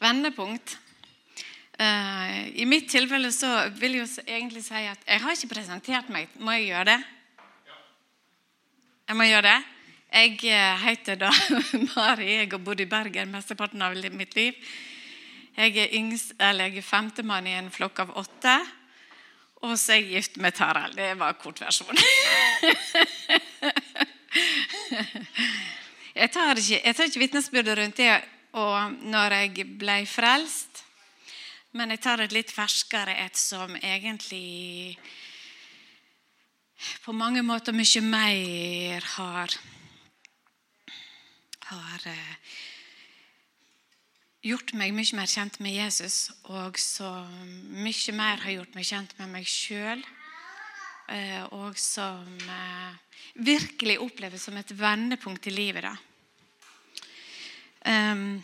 vendepunkt. Uh, I mitt tilfelle så vil jeg jo egentlig si at jeg har ikke presentert meg. Må jeg gjøre det? Jeg må gjøre det. Jeg uh, heter da Mari. Jeg har bodd i Bergen mesteparten av mitt liv. Jeg er, yngst, eller jeg er femtemann i en flokk av åtte. Og så er jeg gift med Tarald. Det var kortversjonen. jeg tar ikke, jeg tar ikke vitnesbyrdet rundt det og når jeg ble frelst, men jeg tar et litt ferskere et som egentlig på mange måter mye mer har har eh, gjort meg mye mer kjent med Jesus, og som mye mer har gjort meg kjent med meg sjøl. Eh, og som eh, virkelig oppleves som et vendepunkt i livet. da. Um,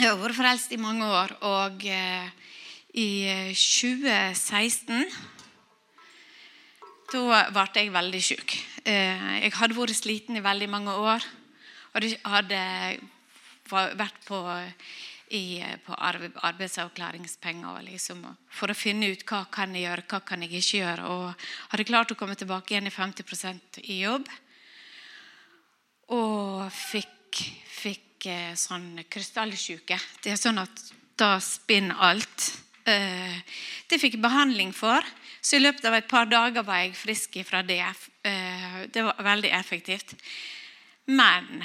jeg har vært frelst i mange år, og uh, i 2016 da ble jeg veldig syk. Uh, jeg hadde vært sliten i veldig mange år. Og hadde vært på, i, på arbeidsavklaringspenger liksom, for å finne ut hva kan jeg gjøre, hva kan jeg ikke gjøre. Og hadde klart å komme tilbake igjen i 50% i jobb. Og fikk, fikk fikk sånn krystallsjuke. Det er sånn at da spinner alt. Eh, det fikk jeg behandling for. Så i løpet av et par dager var jeg frisk fra det. Eh, det var veldig effektivt. Men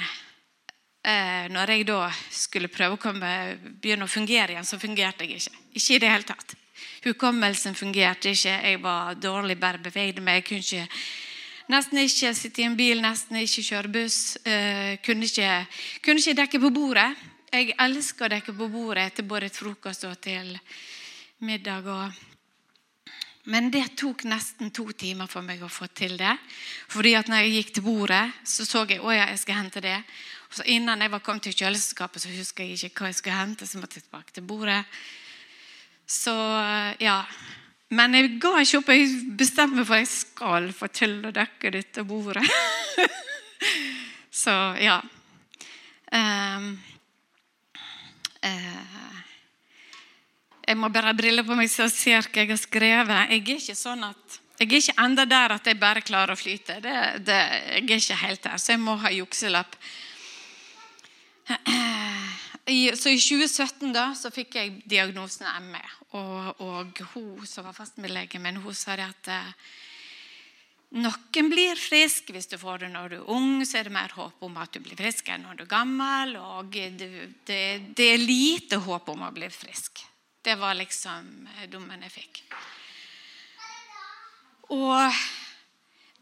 eh, når jeg da skulle prøve å komme, begynne å fungere igjen, så fungerte jeg ikke. Ikke i det hele tatt. Hukommelsen fungerte ikke. Jeg var dårlig, bare bevegde meg. Jeg kunne ikke Nesten ikke sitte i en bil, nesten ikke kjøre buss. Uh, kunne, ikke, kunne, ikke, dekke på bordet. Jeg elsker å dekke på bordet etter både frokost og til middag. Og... Men det tok nesten to timer for meg å få til det. Fordi at når jeg gikk til bordet, så så jeg å ja, jeg skal hente det. Og så Innan jeg var kommet til kjøleskapet, så husker jeg ikke hva jeg skulle hente. Så måtte jeg tilbake til bordet. Så ja, men jeg ga ikke opp. Jeg bestemte meg for at jeg skal få til å dekke dette bordet. Så ja. Um, uh, jeg må bare ha briller på meg så jeg ser hva jeg har skrevet. Jeg er ikke sånn at jeg er ikke enda der at jeg bare klarer å flyte. Det, det, jeg er ikke helt der, så jeg må ha jukselapp. I, så I 2017 da, så fikk jeg diagnosen ME. Og, og hun som var fastmedlege min, hun sa det at eh, noen blir frisk hvis du får det når du er ung. Så er det mer håp om at du blir frisk enn når du er gammel. Og det, det, det er lite håp om å bli frisk. Det var liksom eh, dommen jeg fikk. Og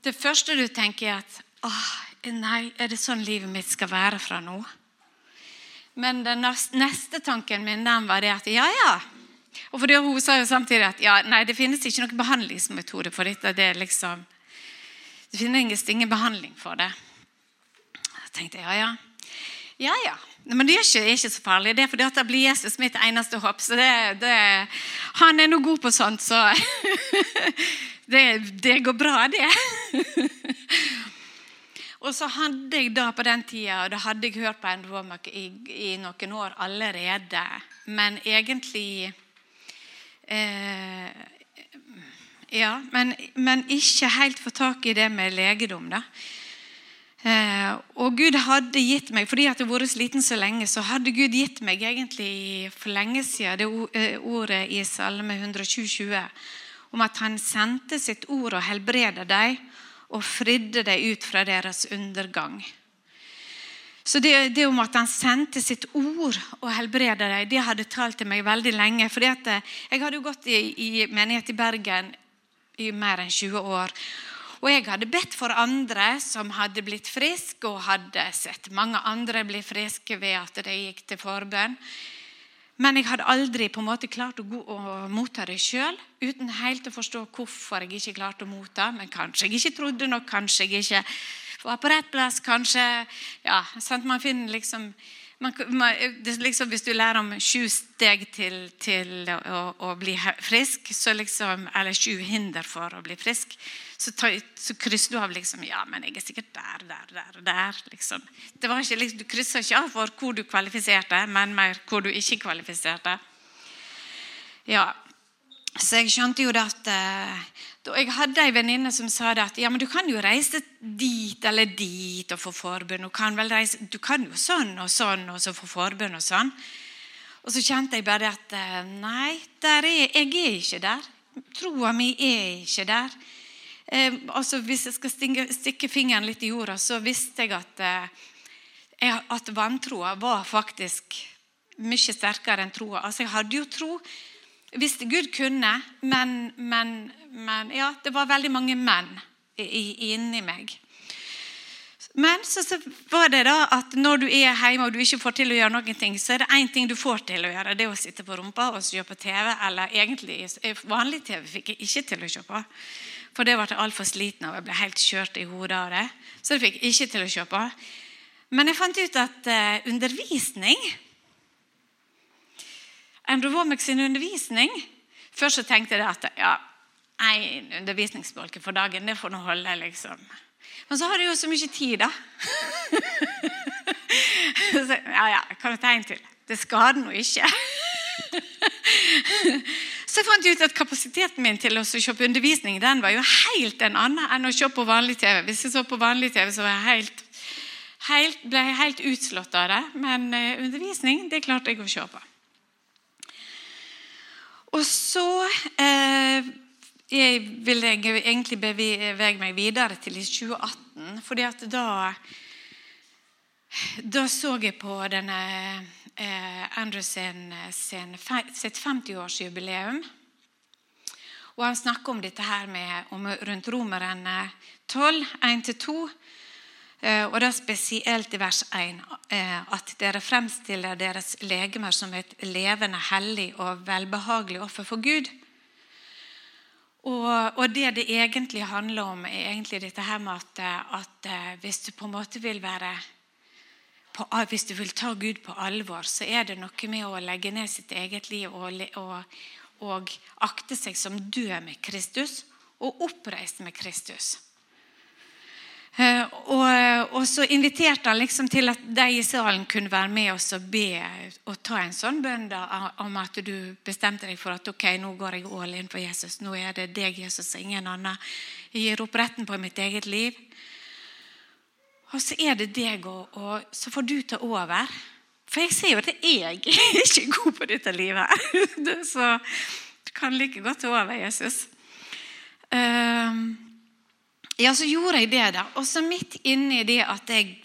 det første du tenker, er at åh, nei, er det sånn livet mitt skal være fra nå? Men den neste tanken min den var det at ja, ja. Og for Hun sa jo samtidig at ja, nei, det finnes ikke noen behandlingsmetode for dette. Det, liksom, det finnes ingen behandling for det. Jeg tenkte ja, ja. Ja, ja. Men det er ikke, er ikke så farlig. Det er fordi at da blir Jesus mitt eneste håp. Så det, det, han er nå god på sånt, så det, det går bra, det. Og så hadde jeg da på den tida, og da hadde jeg hørt på en Womack i, i, noen år allerede, men egentlig eh, Ja, men, men, ikke helt få tak i det med legedom, da. Eh, og Gud hadde gitt meg, fordi jeg har vært sliten så lenge, så hadde Gud gitt meg egentlig for lenge siden det eh, ordet i Salme 120 om at han sendte sitt ord og helbreda dem og fridde dem ut fra deres undergang. Så det, det, om at han sendte sitt ord og helbreda dem, det hadde talt til meg veldig lenge. fordi eh, Jeg hadde jo gått i, i menighet i Bergen i mer enn 20 år. Og jeg hadde bedt for andre som hadde blitt friske, og hadde sett mange andre bli friske ved at de gikk til forbønn. Men jeg hadde aldri på en måte klart å, gå, å motta det sjøl. Uten helt å forstå hvorfor jeg ikke klarte å motta. Men kanskje jeg ikke trodde nok, kanskje jeg ikke var på rett plass. kanskje, ja, sant? Man finner liksom, man, man, liksom Hvis du lærer om sju steg til, til å, å, bli frisk, så liksom, eller sju hinder for å bli frisk, Så, så krysser du av liksom Ja, men jeg er sikkert der, der, der, der. liksom. Ikke, liksom, du kryssa ikke av for hvor du kvalifiserte, men mer hvor du ikke kvalifiserte. Ja, så jeg skjønte jo det at eh, Jeg hadde ei venninne som sa det at ja, men du kan jo reise dit eller dit og få forbund. Du kan, reise, du kan jo sånn og sånn og så få forbund og sånn. Og så kjente jeg bare at eh, nei, er, jeg er ikke der. Troa mi er ikke der. Eh, altså Hvis jeg skal stikke, stikke, fingeren litt i jorda, så visste jeg at, eh, at vantroa var faktisk mye sterkere enn troa. Altså, jeg hadde jo tro, visste Gud kunne, men, men, men ja, det var veldig mange menn inni meg. Men så, så, var det da at når du er hjemme og du ikke får til å gjøre noen ting, så er det én ting du får til å gjøre. Det er å sitte på rumpa og se på TV. Eller egentlig vanlig TV fikk jeg ikke til å se på. For det ble jeg altfor sliten av. Jeg ble helt kjørt i hodet av det. Så det fikk jeg ikke til å kjøpe. Men jeg fant ut at uh, undervisning Andrew Womack sin undervisning Først så tenkte jeg at ja, én undervisningsbolke for dagen, det får nå holde, liksom. Men så har du jo så mye tid, da. Så, ja, ja, kan du ta en til? Det skader nå ikke. Så jeg fant ut at kapasiteten min til å se på undervisning den var jo helt en annen enn å se på vanlig TV. Hvis jeg så på vanlig TV, så jeg helt, helt, ble jeg helt utslått av det. Men uh, undervisning det klarte jeg å se på. Og så eh, jeg vil jeg egentlig bevege meg videre til i 2018. fordi at da, da så jeg på denne eh, Andersen sin, sitt 50-årsjubileum. Og han snakker om dette her med, om, rundt Romeren 12, 1-2. Eh, og da spesielt i vers 1 eh, at dere fremstiller deres legemer som et levende, hellig og velbehagelig offer for Gud og, og, det det egentlig handler om, er egentlig dette her med at, at eh, hvis du på en måte vil være på, Hvis du vil ta Gud på alvor, så er det noe med å legge ned sitt eget liv og, og, og akte seg som død med Kristus og oppreist med Kristus. Eh, og, og, så inviterte han liksom til at de i salen kunne være med oss og be og ta en sånn bønn om at du bestemte deg for at ok, nå går jeg all in for Jesus. Nå er det deg, Jesus, og ingen annen. Jeg gir opp retten på mitt eget liv. Og så er det deg, og, og så får du ta over. For jeg ser jo at jeg er ikke god på dette livet. Så du kan like godt ta over, Jesus. Um, ja, så gjorde jeg det, da. Og så midt inni det at jeg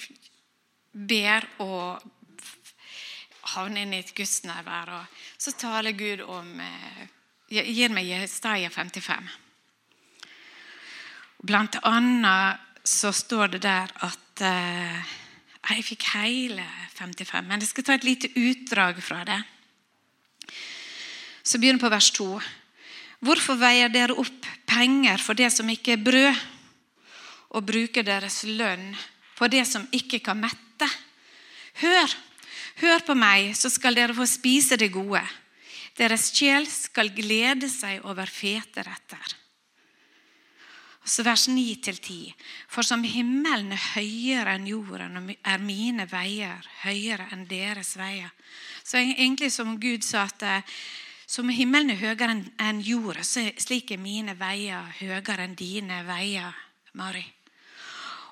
ber og havner inn i et gudsnærvær, så taler Gud om eh, Gir meg Jesaja 55. Blant annet så står det der at eh, Jeg fikk hele 55, men jeg skal ta et lite utdrag fra det. Så begynner på vers 2. Hvorfor veier dere opp penger for det som ikke er brød? og bruker deres lønn på det som ikke kan mette. Hør, hør på meg, så skal dere få spise det gode. Deres sjel skal glede seg over fete retter. Så vers 9-10. For som himmelen er høyere enn jorden, er mine veier høyere enn deres veier. Så egentlig som Gud sa at eh, som himmelen er høyere enn jorda, så slik er mine veier høyere enn dine veier, Mari.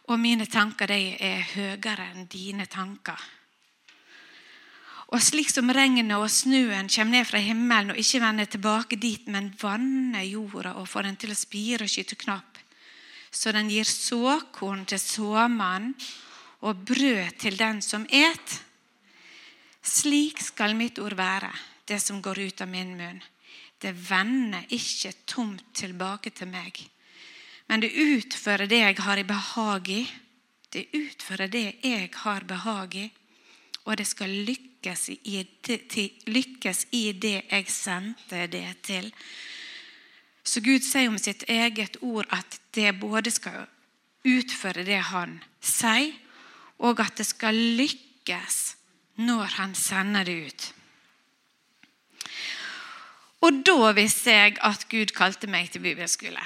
Og mine tanker de er høyere enn dine tanker. Og slik som regnet og snøen kommer ned fra himmelen og ikke vender tilbake dit, men vanner jorda og får den til å spire og skyte knapp, så den gir såkorn til såmannen og brød til den som et. Slik skal mitt ord være, det som går ut av min munn. Det vender ikke tomt tilbake til meg, men det utfører det jeg har i behag i. Det utfører det jeg har behag i. Og det skal lykkes i det, lykkes i det jeg sendte det til. Så Gud sier om sitt eget ord at det både skal utføre det han sier, og at det skal lykkes når han sender det ut. Og da visste jeg at Gud kalte meg til bibelskole.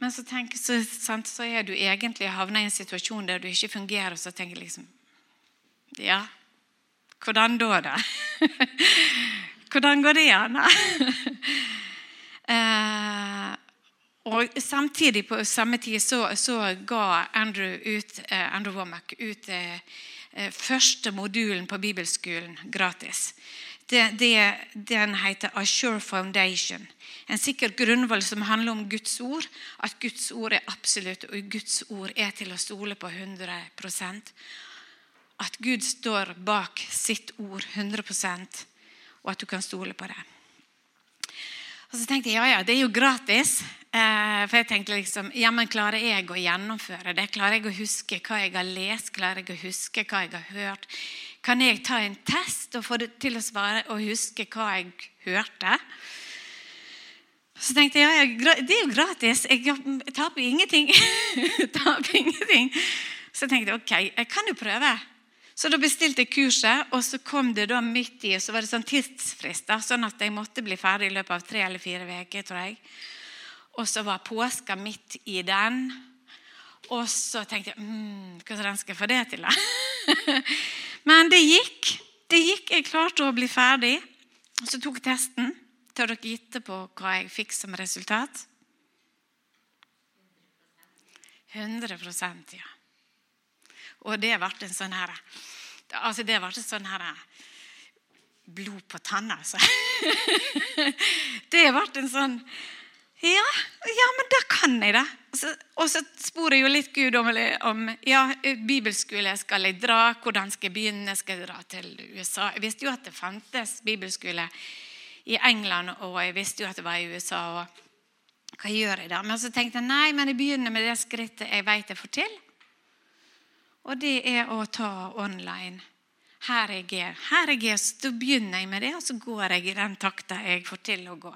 men så, tenker, så, sant, så er du egentlig havna i en situasjon der du ikke fungerer, og så tenker jeg liksom Ja, hvordan da, da? hvordan går det an? Eh, og Samtidig, på samme tid, så, så ga Andrew, ut, eh, Andrew Womack ut eh, eh første modulen på bibelskolen gratis. Det, det, den heter A Foundation. En sikker grunnvoll som handler om Guds ord. At Guds ord er absolutt, og Guds ord er til å stole på 100% At Gud står bak sitt ord 100% og at du kan stole på det. Og så tenkte jeg ja, ja, det er jo gratis. Eh, for jeg tenkte liksom ja, men klarer jeg å gjennomføre det? Klarer jeg å huske hva jeg har lest? Klarer jeg å huske hva jeg har hørt? Kan jeg ta en test og få det til å svare og huske hva jeg hørte? Så tenkte jeg ja, det er jo gratis. Jeg taper ingenting. taper ingenting. Så tenkte jeg ok, jeg kan jo prøve. Så da bestilte jeg kurset, og så kom det da midt i, og så var det sånn tidsfrister, sånn at jeg måtte bli ferdig i løpet av tre eller fire uker. tror jeg. Og så var påska midt i den. Og så tenkte jeg mm, hvordan skal jeg få det til? da? Men det gikk. Det gikk. Jeg klarte å bli ferdig. Og Så tok jeg testen. Tør dere gitte på hva jeg fikk som resultat? 100% ja. Og det ble en sånn her Altså, det ble en sånn her Blod på tanna, altså. det ble en sånn ja, ja, men da kan jeg det. Og så spor jeg jo litt Gud om, om ja, bibelskole skal jeg dra. Hvordan skal jeg begynne? Skal jeg dra til USA? Jeg visste jo at det fantes bibelskole i England, og jeg visste jo at det var i USA. og Hva gjør jeg da? Men så tenkte jeg nei, men jeg begynner med det skrittet jeg vet jeg får til. Og det er å ta online. Her jeg er. Her jeg er, så begynner jeg med det, og så går jeg i den takta jeg får til å gå.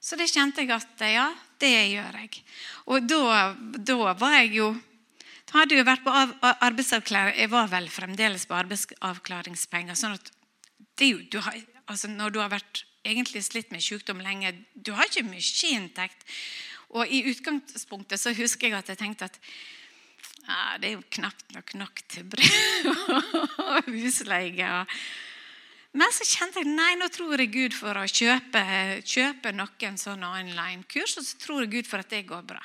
Så det kjente jeg at ja, det gjør jeg. Og da, da var jeg jo da hadde jeg vært på arbeidsavklaring Jeg var vel fremdeles på arbeidsavklaringspenger. sånn at jo, du har, altså Når du har vært egentlig slitt med sykdom lenge, du har ikke mye inntekt. Og i utgangspunktet så husker jeg at jeg tenkte at ja, det er jo knapt nok nok til brød og husleie. men så kjente jeg nei, nå tror jeg Gud for å kjøpe, kjøpe noen sånne online-kurs, og så tror jeg Gud for at det går bra.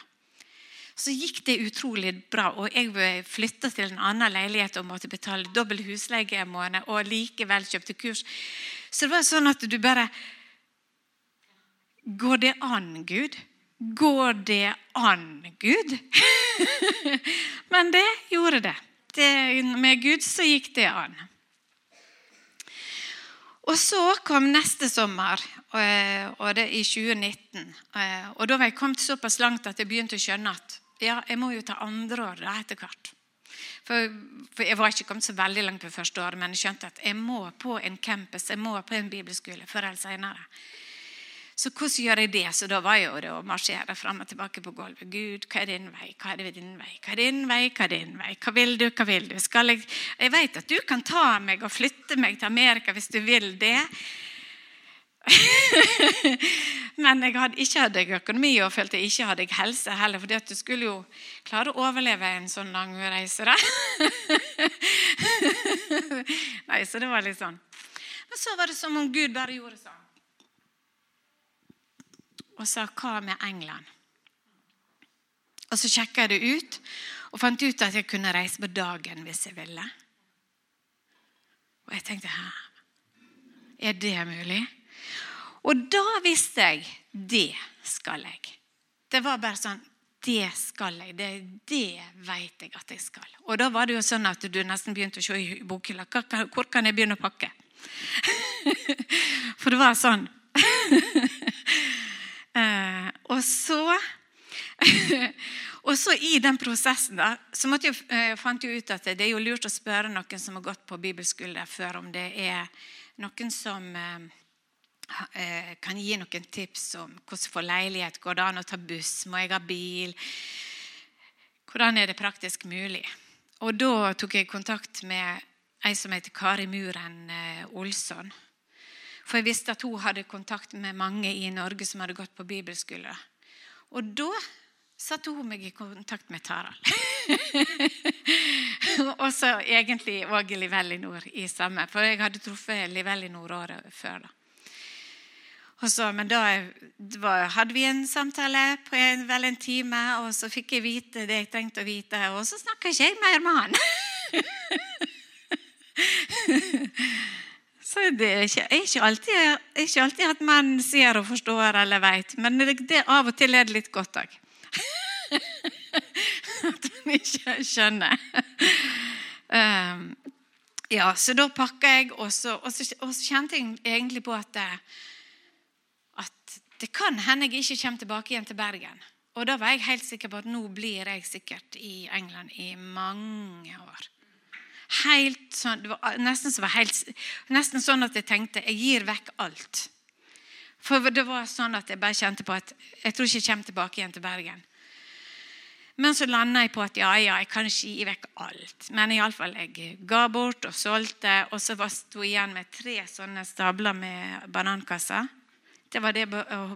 Så gikk det utrolig bra, og jeg flytta til en annen leilighet og måtte betale dobbel husleie en måned, og likevel kjøpte kurs. Så det var sånn at du bare Går det an, Gud? Går det an, Gud? Men det gjorde det. det. Med Gud så gikk det an. Og så kom neste sommer, eh, og det i 2019. Eh, og Da var jeg kommet såpass langt at jeg begynte å skjønne at ja, jeg må jo ta andre år etter hvert. For, for, Jeg var ikke kommet så veldig langt på første året, men jeg skjønte at jeg må på en campus, jeg må på en bibelskole før eller senere. Så hvordan gjør jeg det? Så da var jo det å marsjere fram og tilbake på gulvet. Gud, hva er din vei? Hva er din vei? Hva er din vei? Hva er din vei? Hva vil du? Hva vil du? Skal jeg Jeg vet at du kan ta meg og flytte meg til Amerika hvis du vil det. Men jeg hadde ikke hadde økonomi og følte jeg ikke hadde helse heller. For du skulle jo klare å overleve en sånn lang reise. Da. Nei, så det var litt sånn. Men så var det som om Gud bare gjorde sånn og sa 'hva med England'? Og Så sjekka jeg det ut og fant ut at jeg kunne reise på dagen hvis jeg ville. Og jeg tenkte 'hæ, er det mulig?' Og da visste jeg det skal jeg. Det var bare sånn det skal jeg. Det, det vet jeg at jeg skal. Og da var det jo sånn at du nesten begynte å se i bokhylla. Hvor kan jeg begynne å pakke? For det var sånn. Eh, og så og så I den prosessen da, så jeg, eh, fant jeg ut at det er jo lurt å spørre noen som har gått på bibelskole før, om det er noen som eh, eh, kan gi noen tips om hvordan få leilighet. Går det an å ta buss? Må jeg ha bil? Hvordan er det praktisk mulig? Og Da tok jeg kontakt med ei som heter Kari Muren eh, Olsson. For jeg visste at hun hadde kontakt med mange i Norge som hadde gått på bibelskole. Og da satte hun meg i kontakt med Tarald. og så egentlig òg Livellinor i samme, for jeg hadde truffet Livellinor året før. da. Så, men da var, hadde vi en samtale på en, vel en time, og så fikk jeg vite det jeg trengte å vite, og så snakka ikke jeg mer med han. Så det er ikke, ikke, alltid, ikke alltid at menn ser og forstår eller veit, men det, det, av og til er det litt godt òg. at man ikke skjønner. Um, ja, så da pakka jeg, og så, og, så, og så, kjente jeg egentlig på at, at det kan hende jeg ikke kommer tilbake igjen til Bergen. Og da var jeg helt sikker på at nå blir jeg sikkert i England i mange år. Helt sånn, det var nesten, var helt, nesten sånn at jeg tenkte jeg gir vekk alt. For det var sånn at jeg bare kjente på at jeg tror ikke jeg kommer tilbake igjen til Bergen. Men så landa jeg på at ja, ja, jeg kan ikke gi vekk alt. Men iallfall jeg ga bort og solgte. Og så sto jeg igjen med tre sånne stabler med banankasser. Det var det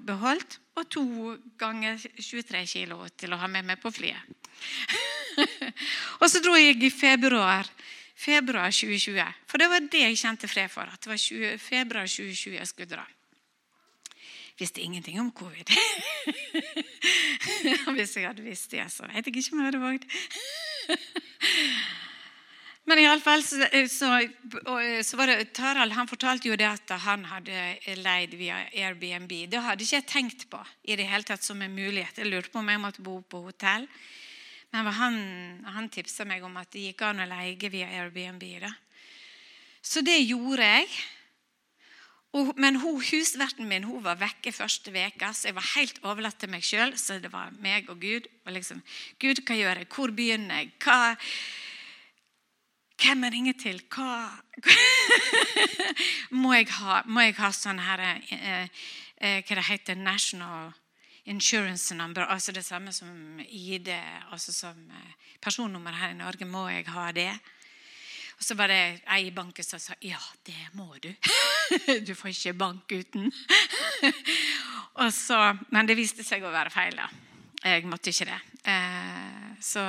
beholdt. Og to ganger 23 kilo til å ha med meg på flyet. og så dro jeg i februar februar 2020. For det var det jeg kjente fred for. At det var 20, februar 2020 jeg skulle dra. Visste ingenting om covid. Hvis jeg hadde visst det, så vet jeg ikke om jeg hadde våget. Men iallfall så, så, så var det Tarald han fortalte jo det at han hadde leid via Airbnb. Det hadde ikke jeg tenkt på i det hele tatt som en mulighet. Jeg lurte på om jeg måtte bo på hotell. Men han, han tipsa meg om at det gikk an å leie via Airbnb. Da. Så det gjorde jeg. Og, men hun, husverten min hun var vekke første veka, så jeg var helt overlatt til meg sjøl. Så det var meg og Gud. Og liksom, Gud, hva gjør jeg? Hvor begynner jeg? Hva, hvem jeg ringer til? Hva må, jeg ha, må jeg ha sånn her eh, eh, Hva det heter National insurance number, altså det samme som ID, altså som eh, personnummer her i Norge. Må jeg ha det? Og Så var det ei i banken som sa ja, det må du. du får ikke bank uten. så, men det viste seg å være feil. da. Jeg måtte ikke det. Eh, så,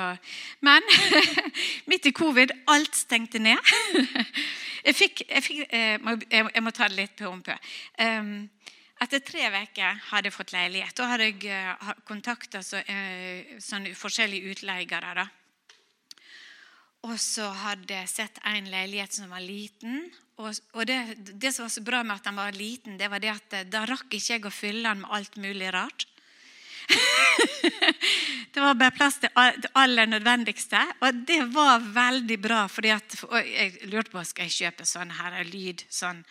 men midt i covid alt stengte ned. jeg fikk, jeg, fikk eh, jeg, må ta det litt på om på. Etter tre uker hadde jeg fått leilighet. Da hadde jeg uh, kontakta så, uh, forskjellige utleiere. Og så hadde jeg sett en leilighet som var liten. Og, og det, det, som var så bra med at den var liten, det var det at eh, da rakk ikke jeg å fylle den med alt mulig rart. det var bare plass til det aller nødvendigste. Og det var veldig bra. fordi at, Jeg lurte på skal jeg kjøpe sånn her lyd. sånn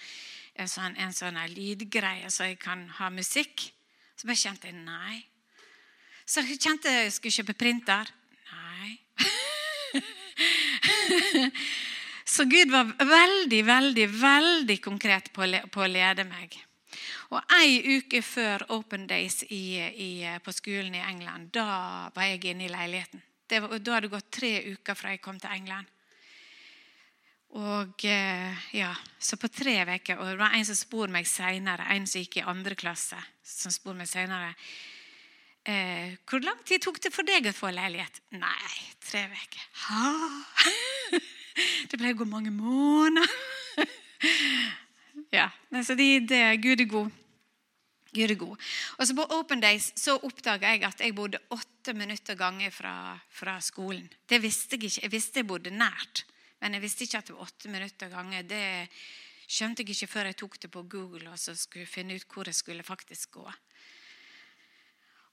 en sånn, en sånn lydgreie så jeg kan ha musikk. Så bare kjente jeg nei. Så jeg kjente jeg skulle kjøpe printer. Nei. så Gud var veldig, veldig, veldig konkret på, å lede meg. Og Ei uke før Open Days i, i, på skolen i England, da var jeg inne i leiligheten. Var, da hadde det gått tre uker fra jeg kom til England. Og eh, ja, Så på tre uker Og det var en som spurte meg senere, en som gikk i andre klasse, som spurte meg senere eh, Hvor lang tid tok det for deg å få leilighet? Nei, tre uker. Det ble gå mange måneder. ja, så det, det, Gud er god. Gud er god. Og så På Open Days så oppdaga jeg at jeg bodde åtte minutter ganger fra, fra skolen. Det visste jeg ikke. Jeg visste jeg bodde nært. Men jeg visste ikke at det var åtte minutter ganger. Det skjønte jeg ikke før jeg tok det på Google og så skulle finne ut hvor jeg skulle faktisk gå.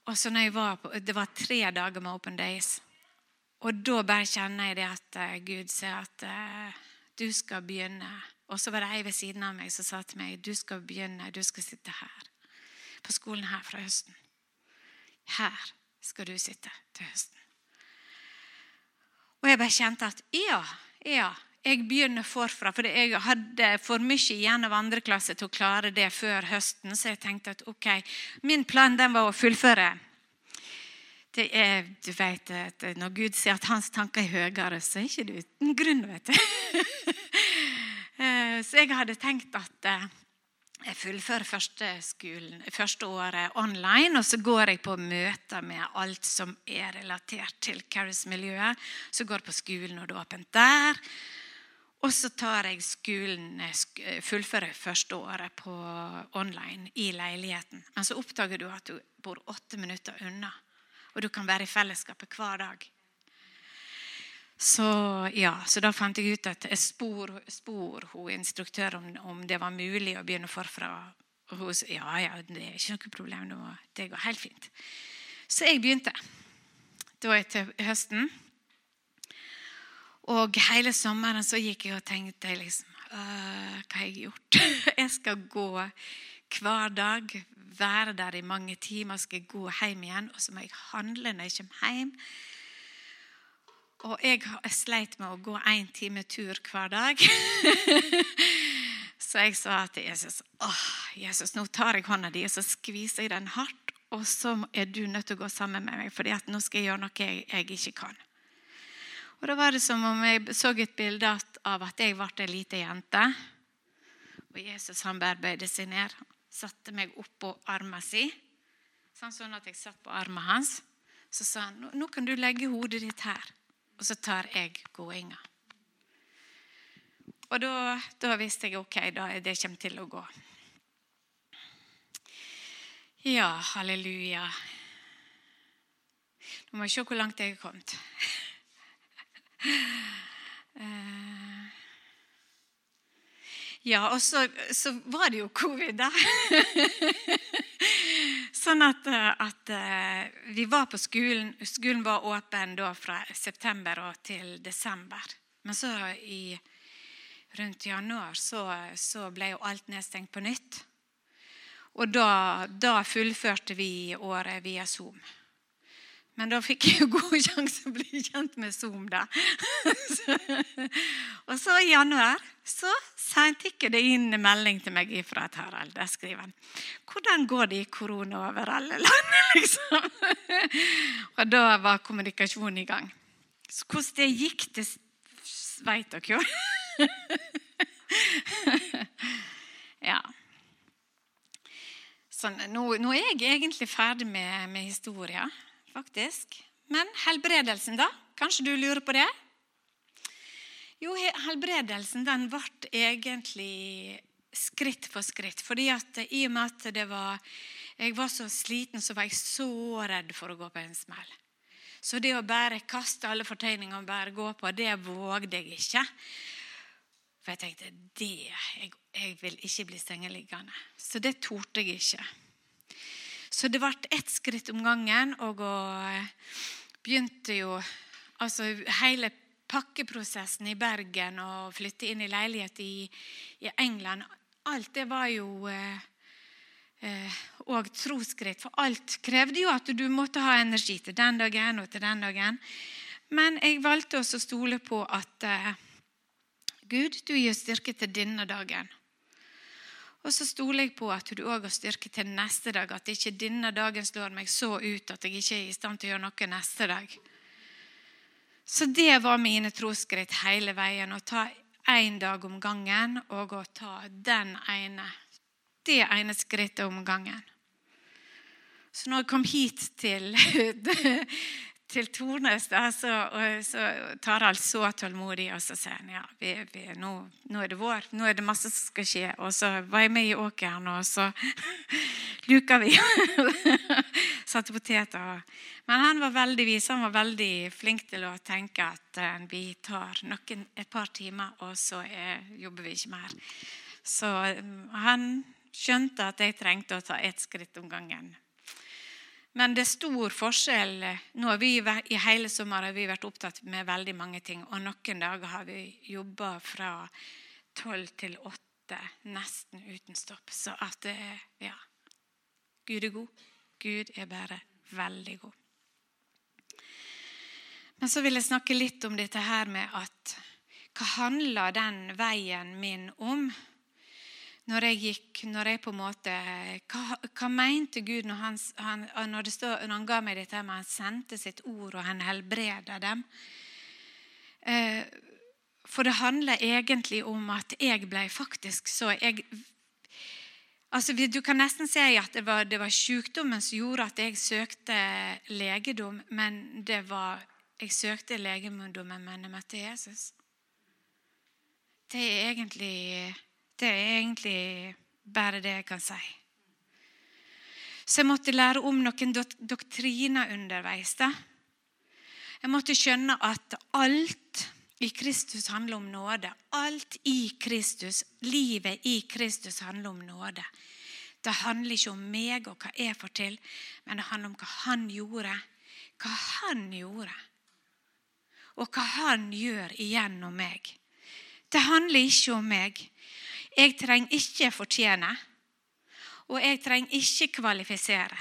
Og så når jeg var på, Det var tre dager med Open Days. Og da bare kjenner jeg det at uh, Gud sier at uh, du skal begynne. Og så var det ei ved siden av meg som sa til meg du skal begynne, du skal sitte her. På skolen her fra høsten. Her skal du sitte til høsten. Og jeg bare kjente at ja, ja, jeg begynner forfra. For jeg hadde for mye igjen av andre klasse til å klare det før høsten. Så jeg tenkte at ok, min plan den var å fullføre. Det er, du vet at Når Gud sier at hans tanker er høyere, så er ikke det uten grunn. vet du. Eh, så jeg hadde tenkt at eh, jeg fullfører første, skolen, første året online, og så går jeg på møter med alt som er relatert til Carries-miljøet. Så går jeg på skolen, og det er åpent der. Og så tar jeg skolen, eh, fullfører første året på online i leiligheten. Men så oppdager du at du bor åtte minutter unna, og du kan være i fellesskapet hver dag. Så, ja, så da fant jeg ut at jeg spor, spor hun instruktør om, om, det var mulig å begynne forfra. Og hun sa ja, ja, det er ikke noe problem. Det går helt fint. Så jeg begynte. Da etter høsten. Og hele sommeren så gikk jeg og tenkte liksom Hva har jeg gjort? jeg skal gå hver dag, være der i mange timer, skal jeg gå hjem igjen. Og så må jeg handle når jeg kommer hjem. Og jeg sleit med å gå én time tur hver dag. så jeg sa til Jesus åh, Jesus, nå tar jeg hånda di og så skviser jeg den hardt. Og så er du nødt til å gå sammen med meg, for nå skal jeg gjøre noe jeg, jeg, ikke kan. Og Da var det som om jeg så et bilde av at jeg ble ei lita jente. Og Jesus han bare seg ned, satte meg oppå armen sin, sånn at jeg satt på armen hans. Så sa han nå kan du legge hodet ditt her og så tar jeg gåinga. Og da, da, visste jeg ok, da er det kommer til å gå. Ja, halleluja. Nå må jeg se hvor langt jeg er kommet. Ja, og så, så var det jo covid, da. Sånn at, eh, at, eh, vi var på skolen. Skolen var åpen da fra september til desember. Men så i, rundt januar så, så, ble jo alt nedstengt på nytt. Og da, da fullførte vi året via Zoom. Men da fikk jeg jo god sjanse å bli kjent med Zoom, da. og så i januar så tikker det inn en melding til meg fra et Harald. Der skriver han 'Hvordan går det i korona over alle land?' liksom. og da var kommunikasjonen i gang. Så hvordan det gikk, det veit dere jo. ja. Sånn, nå, nå, er jeg egentlig ferdig med, med historia faktisk. Men helbredelsen, da? Kanskje du lurer på det? Jo, helbredelsen den ble egentlig skritt for skritt. Fordi at i og med at det var, jeg var så sliten, så var jeg så redd for å gå på en smell. Så det å bare kaste alle fortegninger og bare gå på, det vågde jeg ikke. For jeg tenkte det, jeg, jeg vil ikke bli sengeliggende. Så det torde jeg ikke. Så det ble ett skritt om gangen. Og begynte jo altså hele pakkeprosessen i Bergen og flytte inn i leilighet i, i England Alt det var jo eh, eh, og trosskritt. For alt krevde jo at du måtte ha energi til den dagen og til den dagen. Men jeg valgte også å stole på at eh, Gud, du gir styrke til denne dagen. Og så stoler jeg på at du òg har styrke til neste dag. At ikke denne dagen slår meg så ut at jeg ikke er i stand til å gjøre noe neste dag. Så det var mine trosskritt hele veien. Å ta én dag om gangen og å ta den ene. Det ene skrittet om gangen. Så når jeg kom hit til til Tornes, da, så, så tar alt så tålmodig, og så sier han ja, vi, vi, nå, nå, er det vår, nå er det masse som skal skje. Og så var jeg med i åkeren, og så luka vi. Satte poteter. Men han var veldig vis. Han var veldig flink til å tenke at uh, vi tar noen, et par timer, og så er, jobber vi ikke mer. Så um, han skjønte at jeg trengte å ta ett skritt om gangen. Men det er stor forskjell. Nå har vi I hele sommer har vi vært opptatt med veldig mange ting. Og noen dager har vi jobba fra tolv til åtte, nesten uten stopp. Så at det er Ja. Gud er god. Gud er bare veldig god. Men så vil jeg snakke litt om dette her med at Hva handler den veien min om? når jeg gikk, når jeg på en måte Hva, hva mente Gud når han, han, når, stod, når han, ga meg dette med han sendte sitt ord, og han helbreda dem? Eh, for det handler egentlig om at jeg ble faktisk så jeg, Altså, Du kan nesten si at det var, det var sykdommen som gjorde at jeg søkte legedom, men det var jeg søkte legedommen, men jeg møtte Jesus. Det er egentlig, det er egentlig bare det jeg kan si. Så jeg måtte lære om noen doktriner underveis. da. Jeg måtte skjønne at alt i Kristus handler om nåde. Alt i Kristus, livet i Kristus handler om nåde. Det handler ikke om meg og hva jeg får til, men det handler om hva han gjorde. Hva han gjorde. Og hva han gjør igjennom meg. Det handler ikke om meg. Jeg trenger ikke fortjene, og jeg trenger ikke kvalifisere.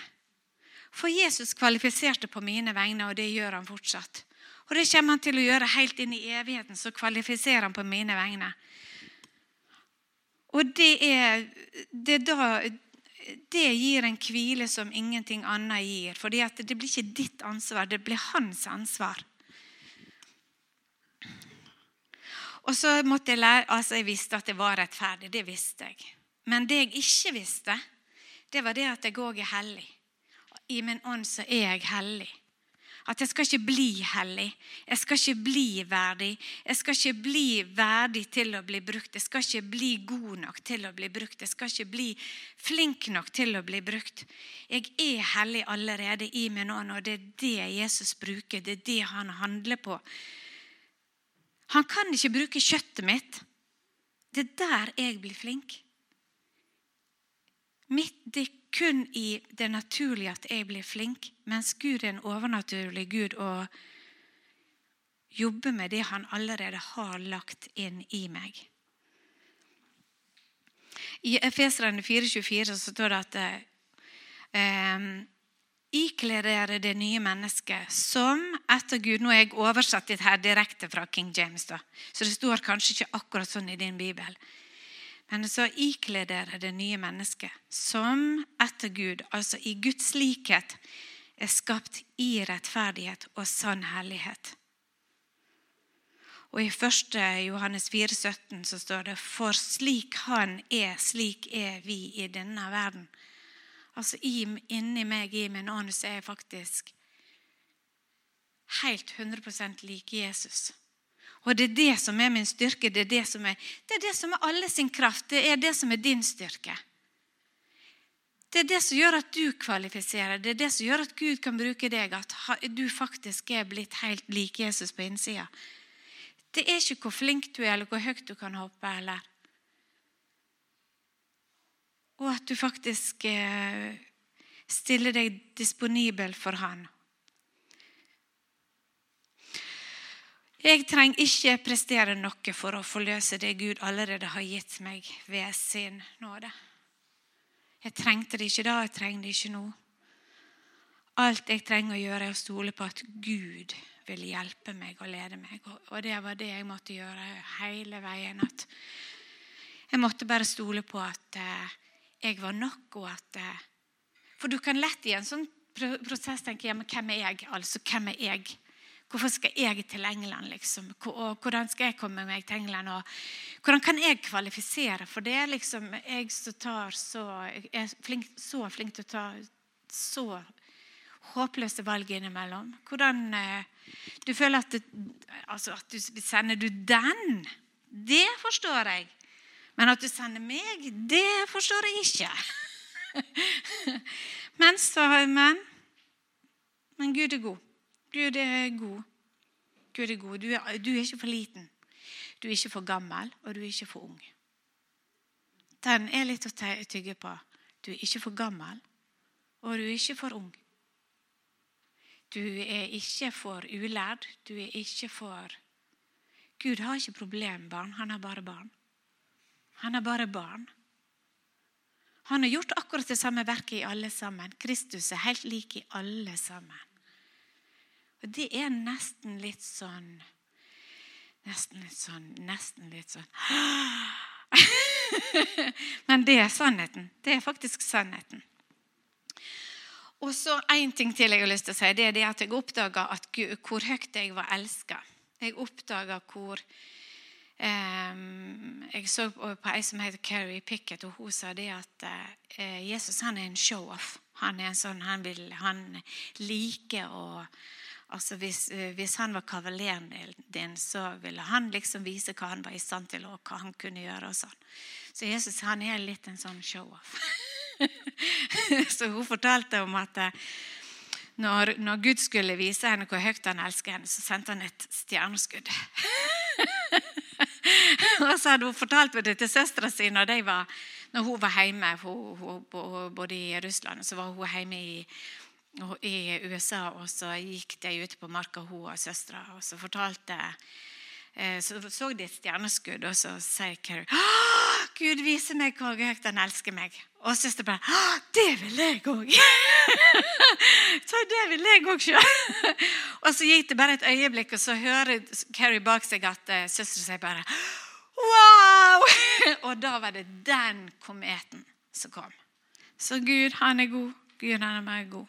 For Jesus kvalifiserte på mine vegne, og det gjør han fortsatt. Og det kommer han til å gjøre helt inn i evigheten. Så kvalifiserer han på mine vegne. Og det er, det da det gir en hvile som ingenting annet gir. For det blir ikke ditt ansvar, det blir hans ansvar. Og så måtte Jeg lære, altså jeg visste at det var rettferdig. Det visste jeg. Men det jeg ikke visste, det var det at jeg òg er hellig. I min ånd så er jeg hellig. At jeg skal ikke bli hellig. Jeg skal ikke bli verdig. Jeg skal ikke bli verdig til å bli brukt. Jeg skal ikke bli god nok til å bli brukt. Jeg skal ikke bli flink nok til å bli brukt. Jeg er hellig allerede i min ånd, og det er det Jesus bruker. Det er det han handler på. Han kan ikke bruke kjøttet mitt. Det er der jeg blir flink. Mitt, det er kun i det naturlige at jeg blir flink, mens Gud er en overnaturlig Gud og jobber med det han allerede har lagt inn i meg. I Efeserne 4,24 så står det at eh, Ikle dere det nye mennesket som etter Gud Nå er jeg oversatt dette her direkte fra King James, da, så det står kanskje ikke akkurat sånn i din bibel. Men så ikle dere det nye mennesket, som etter Gud, altså i Guds likhet, er skapt i rettferdighet og sann hellighet. Og I 1. Johannes 4, 17 så står det For slik Han er, slik er vi i denne verden. Altså Inni meg, i min så er jeg faktisk helt 100% lik Jesus. Og det er det som er min styrke. Det er det som er, det er, det som er alle sin kraft. Det er det som er din styrke. Det er det som gjør at du kvalifiserer. Det er det som gjør at Gud kan bruke deg. At du faktisk er blitt helt lik Jesus på innsida. Det er ikke hvor flink du er, eller hvor høyt du kan hoppe. eller Og at du faktisk eh, stiller deg disponibel for Han. Jeg trenger ikke prestere noe for å forløse det Gud allerede har gitt meg ved sin nåde. Jeg trengte det ikke da, jeg trenger det ikke nå. Alt jeg trenger å gjøre, er å stole på at Gud vil hjelpe meg og lede meg. Og det var det jeg måtte gjøre hele veien. At jeg måtte bare stole på at eh, jeg var nok, og at eh, For du kan lett i en sånn prosess tenke ja, men hvem er jeg? Altså, hvem er jeg? Hvorfor skal jeg til England? liksom? Og hvordan skal jeg komme meg til England? Og hvordan kan jeg kvalifisere for det? liksom? Jeg så, er flink, så flink til å ta så håpløse valg innimellom. Hvordan eh, Du føler at, det, altså at du sender du den? Det forstår jeg. Men at du sender meg, det forstår jeg ikke. men, så, men, men Gud er god. Gud er god. Gud er god. Du er, du er ikke for liten. Du er ikke for gammel, og du er ikke for ung. Den er litt å tygge på. Du er ikke for gammel, og du er ikke for ung. Du er ikke for ulærd. Du er ikke for Gud har ikke problembarn, han har bare barn. Han er bare barn. Han har gjort akkurat det samme verket i alle sammen. Kristus er helt lik i alle sammen. Og det er nesten litt sånn Nesten litt sånn Nesten litt sånn Men det er sannheten. Det er faktisk sannheten. Og så En ting til jeg har lyst til å si, det er det at jeg oppdaga hvor høyt jeg var elska. Jeg oppdaga hvor jeg så på, ei som heter Carrie Pickett, og hun sa det at uh, Jesus han er en show-off. Han er en sånn, han, vil, han liker å altså hvis, uh, hvis, han var kavaleren din, så ville han liksom vise hva han var i stand til, og hva han kunne gjøre. og sånn. Så Jesus han er litt en sånn show-off. så hun fortalte om at uh, når, når, Gud skulle vise henne hvor høyt han elsker henne, så sendte han et stjerneskudd. og så hadde hun fortalt det til søstera si når, når, hun var hjemme. Hun, hun, både i Russland og så var hun hjemme i, i USA. Og så gikk de ut på marka, hun og søstera, og så fortalte eh, så så de et stjerneskudd, og så sier Carrie Gud viser meg hvor høyt han elsker meg. Og søster bare Det vil jeg òg! så det vil jeg òg sjøl. og så gikk det bare et øyeblikk, og så hører Carrie bak seg at uh, søstera sier bare Wow! og da var det den kometen som kom. Så Gud, han er god. Gud, han er mer god.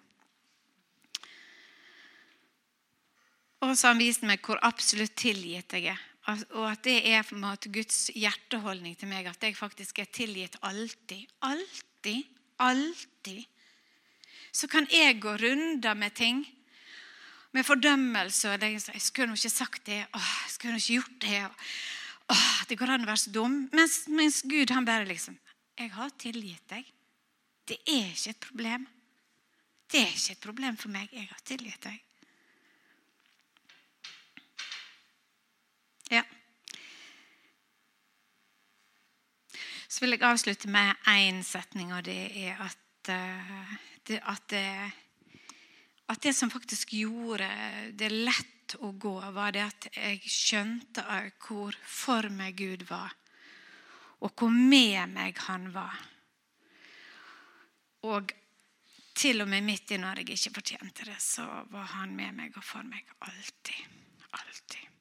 Og så han vist meg hvor absolutt tilgitt jeg er. Og at det er på en måte Guds hjerteholdning til meg. At jeg faktisk er tilgitt alltid. Alltid. Alltid. Så kan jeg gå runder med ting. Med fordømmelse. og Jeg, skulle nå ikke sagt det. Åh, jeg skulle nå ikke gjort det. Åh, det går an å være så dum. Mens, mens Gud han bare liksom Jeg har tilgitt deg. Det er ikke et problem. Det er ikke et problem for meg. Jeg har tilgitt deg. Ja. Så vil jeg avslutte med én setning, og det er at, uh, det, at, det, at det som faktisk gjorde det lett å gå, var det at jeg skjønte hvor for meg Gud var, og hvor med meg han var. Og til og med midt i når jeg ikke fortjente det, så var han med meg og for meg alltid. Alltid.